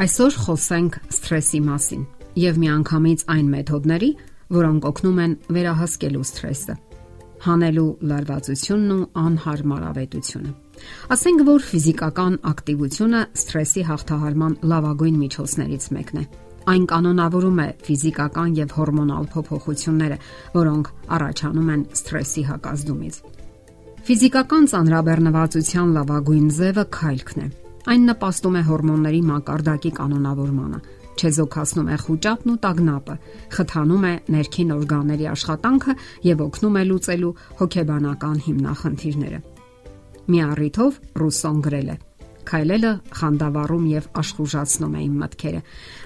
Այսօր խոսենք սթրեսի մասին եւ միանգամից այն մեթոդների, որոնք օգնում են վերահասկելու սթրեսը, հանելու լարվածությունն ու անհարմարավետությունը։ Ասենք որ ֆիզիկական ակտիվությունը սթրեսի հաղթահարման լավագույն միջոցներից մեկն է։ Այն կանոնավորում է ֆիզիկական եւ հորմոնալ փոփոխությունները, որոնք առաջանում են սթրեսի հակազդումից։ Ֆիզիկական ծանրաբեռնվածության լավագույն ձևը քայլքն է Այն նպաստում է հորմոնների մակարդակի կանոնավորմանը, չեզոքացնում է խոճապն ու տագնապը, խթանում է ներքին օրգանների աշխատանքը եւ օգնում է լուծելու հոգեբանական հիմնախնդիրները։ Մի առիթով Ռուսոն գրել է. Քայլելը խանդավառում եւ աշխուժացնում է իմ մտքերը։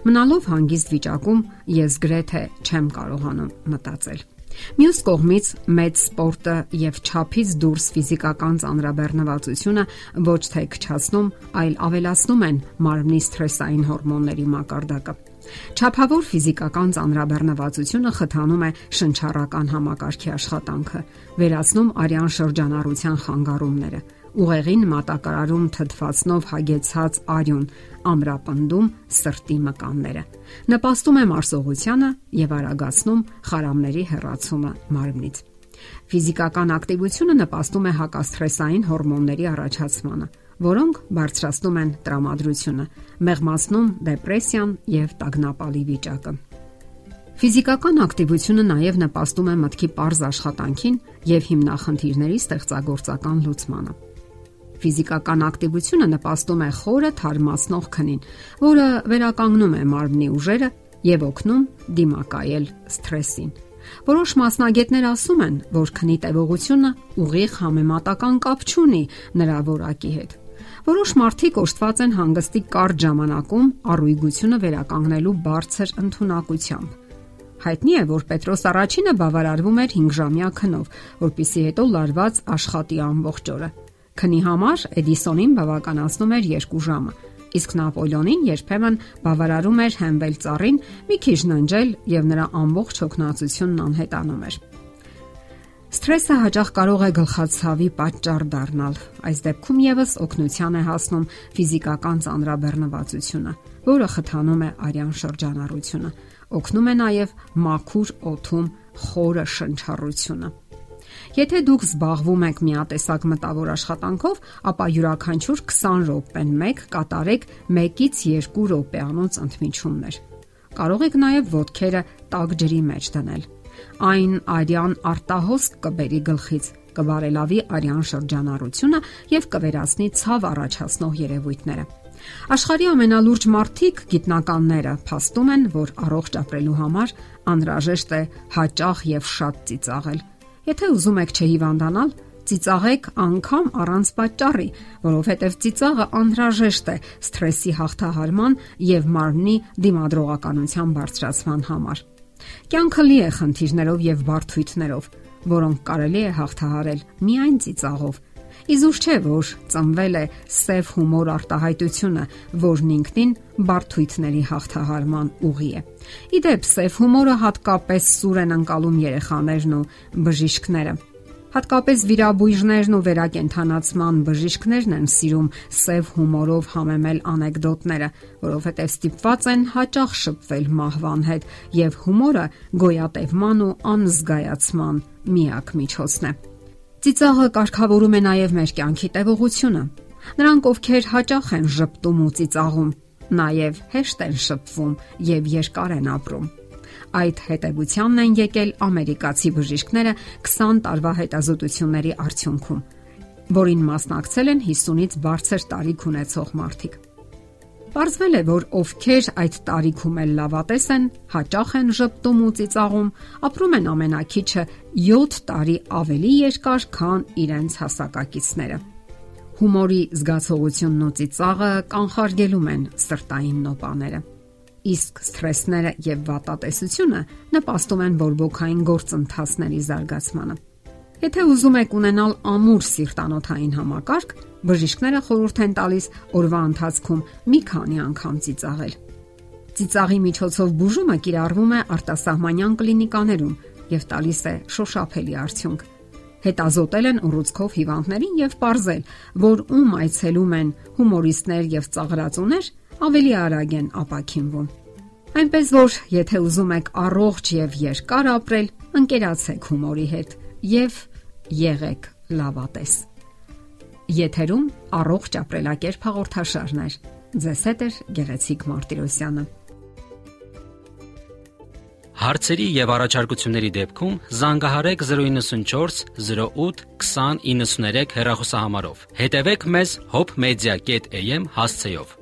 Մնալով հանգիստ վիճակում ես գրեթե չեմ կարողանում մտածել։ Մյուս կողմից մեծ սպորտը եւ ճափից դուրս ֆիզիկական ծանրաբեռնվածությունը ոչ թե քչացնում, այլ ավելացնում են մարմնի սթրեսային հորմոնների մակարդակը։ Չափավոր ֆիզիկական ծանրաբեռնվածությունը խթանում է շնչառական համակարգի աշխատանքը, վերացնում արյան շրջանառության խանգարումները, ուղեղին մատակարարում թթվածնով հագեցած արյուն, ամրապնդում սրտի մկանները։ Նպաստում է մարսողությանը եւ արագացնում խարամների հեռացումը մարմնից։ Ֆիզիկական ակտիվությունը նպաստում է հակասթրեսային հորմոնների առաջացմանը, որոնք բարձրացնում են տրամադրությունը, մեղմացնում դեպրեսիան եւ տագնապալի վիճակը։ Ֆիզիկական ակտիվությունը նաև նպաստում է մտքի པարզ աշխատանքին եւ հիմնախնդիրների ստեղծագործական լուծմանը։ Ֆիզիկական ակտիվությունը նպաստում է խորը թարմացնող քնին, որը վերականգնում է մարմնի ուժերը եւ օգնում դիմակայել սթրեսին։ Որոշ մասնագետներ ասում են, որ քնի տևողությունը ուղիղ համեմատական կապ չունի նրա որակի հետ։ Որոշ մարդիկ օժտված են հանգստի կարճ ժամանակում առույգությունը վերականգնելու բարձր ընտունակությամբ։ Հայտնի է, որ Պետրոս առաջինը բավարարվում էր 5 ժամյա քնով, որpիսի հետո լարված աշխատի ամբողջ օրը։ Քնի համար Էդիսոնին բավականացնում էր 2 ժամը, իսկ Նապոլեոնին երբեմն բավարարում էր հենվել ծառին մի քիչ ննջել եւ նրա ամբողջ հոգնածությունն անհետանում էր։ Սթրեսը հաճախ կարող է գլխացավի պատճառ դառնալ։ Այս դեպքում եւս օգնության է հասնում ֆիզիկական ծանրաբեռնվածությունը, որը խթանում է արյան շրջանառությունը։ Օգնում է նաեւ մաքուր օթում խորը շնչառությունը։ Եթե դուք զբաղվում եք միատեսակ մտավոր աշխատանքով, ապա յուրաքանչյուր 20 րոպեն 1 կատարեք 1-ից 2 րոպեանոց ընդմիջումներ։ Կարող եք նաև ոտքերը տաք ջրի մեջ դնել։ Այն արյան արտահոսք կբերի գլխից, կբարելավի արյան շրջանառությունը եւ կվերացնի ցավ առաջացնող երևույթները։ Աշխարհի ամենալուրջ մարդիկ գիտնականները փաստում են, որ առողջ ապրելու համար անհրաժեշտ է հաճախ եւ շատ ծիծաղել Եթե ուզում եք չհիվանդանալ, ծիծաղեք անգամ առանց պատճառի, որովհետև ծիծաղը անհրաժեշտ է սթրեսի հաղթահարման եւ մարմնի դիմադրողականության բարձրացման համար։ Կյանքը լի է խնդիրներով եւ բարդույթներով, որոնք կարելի է հաղթահարել միայն ծիծաղով Իզուր չէ, որ ծնվել է սև հումոր արտահայտությունը, որն ինքնին բարթույթների հաղթահարման ուղի է։ Իդեպ սև հումորը հատկապես սուր են անցալում երեխաներն ու բժիշկները։ Հատկապես վիրաբույժներն ու վերակենդանացման բժիշկներն են սիրում սև հումորով համեմել անեկդոտները, որովհետև ստիպված են հաճախ շփվել մահվան հետ, եւ հումորը գոյատևման ու անզգայացման միակ միջոցն է։ Ծիծաղը կարգավորում է նաև մեր կյանքի տևողությունը։ Նրանք, ովքեր հաճախ են ճպտում ու ծիծաղում, նաև հեշտ են շփվում եւ երկար են ապրում։ Այդ հետևությանն են եկել ամերիկացի բժիշկները 20 տարվա հետազոտությունների արդյունքում, որին մասնակցել են 50-ից բարձր տարիք ունեցող մարդիկ։ Պարզվել է, որ ովքեր այդ տարիքում էլ լավատես են, հաճախ են ճպտում ու ծիծաղում, ապրում են ամենակիչը 7 տարի ավելի երկար, քան իրենց հասակակիցները։ Հումորի զգացողությունն ու ծիծաղը կանխարգելում են սրտային նոպաները իսկ սթրեսները եւ վատատեսությունը նպաստում են բորբոքային գործընթացների զարգացմանը։ Եթե ուզում եք ունենալ ամուր սիրտանոթային համակարգ, բժիշկները խորհուրդ են տալիս օրվա ընթացքում մի քանի անգամ ծիծաղել։ Ծիծաղի միջոցով բուժումը կիրառվում է արտասահմանյան կլինիկաներում եւ տալիս է շոշափելի արդյունք։ Հետազոտել են ուռուցքով հիվանդներին եւ ողրզել, որ ում այցելում են հումորիստներ եւ ծաղրածուներ, ավելի արագ են ապակինվում։ Այնպես որ, եթե ուզում եք առողջ եւ երկար ապրել, ընկերացեք հումորի հետ եւ եղեք լավատես։ Եթերում առողջ ապրելակերպ հաղորդաշարներ։ Ձեզ հետ է Գեղեցիկ Մարտիրոսյանը։ Հարցերի եւ առաջարկությունների դեպքում զանգահարեք 094 08 2093 հեռախոսահամարով։ Հետևեք մեզ hopmedia.am հասցեով։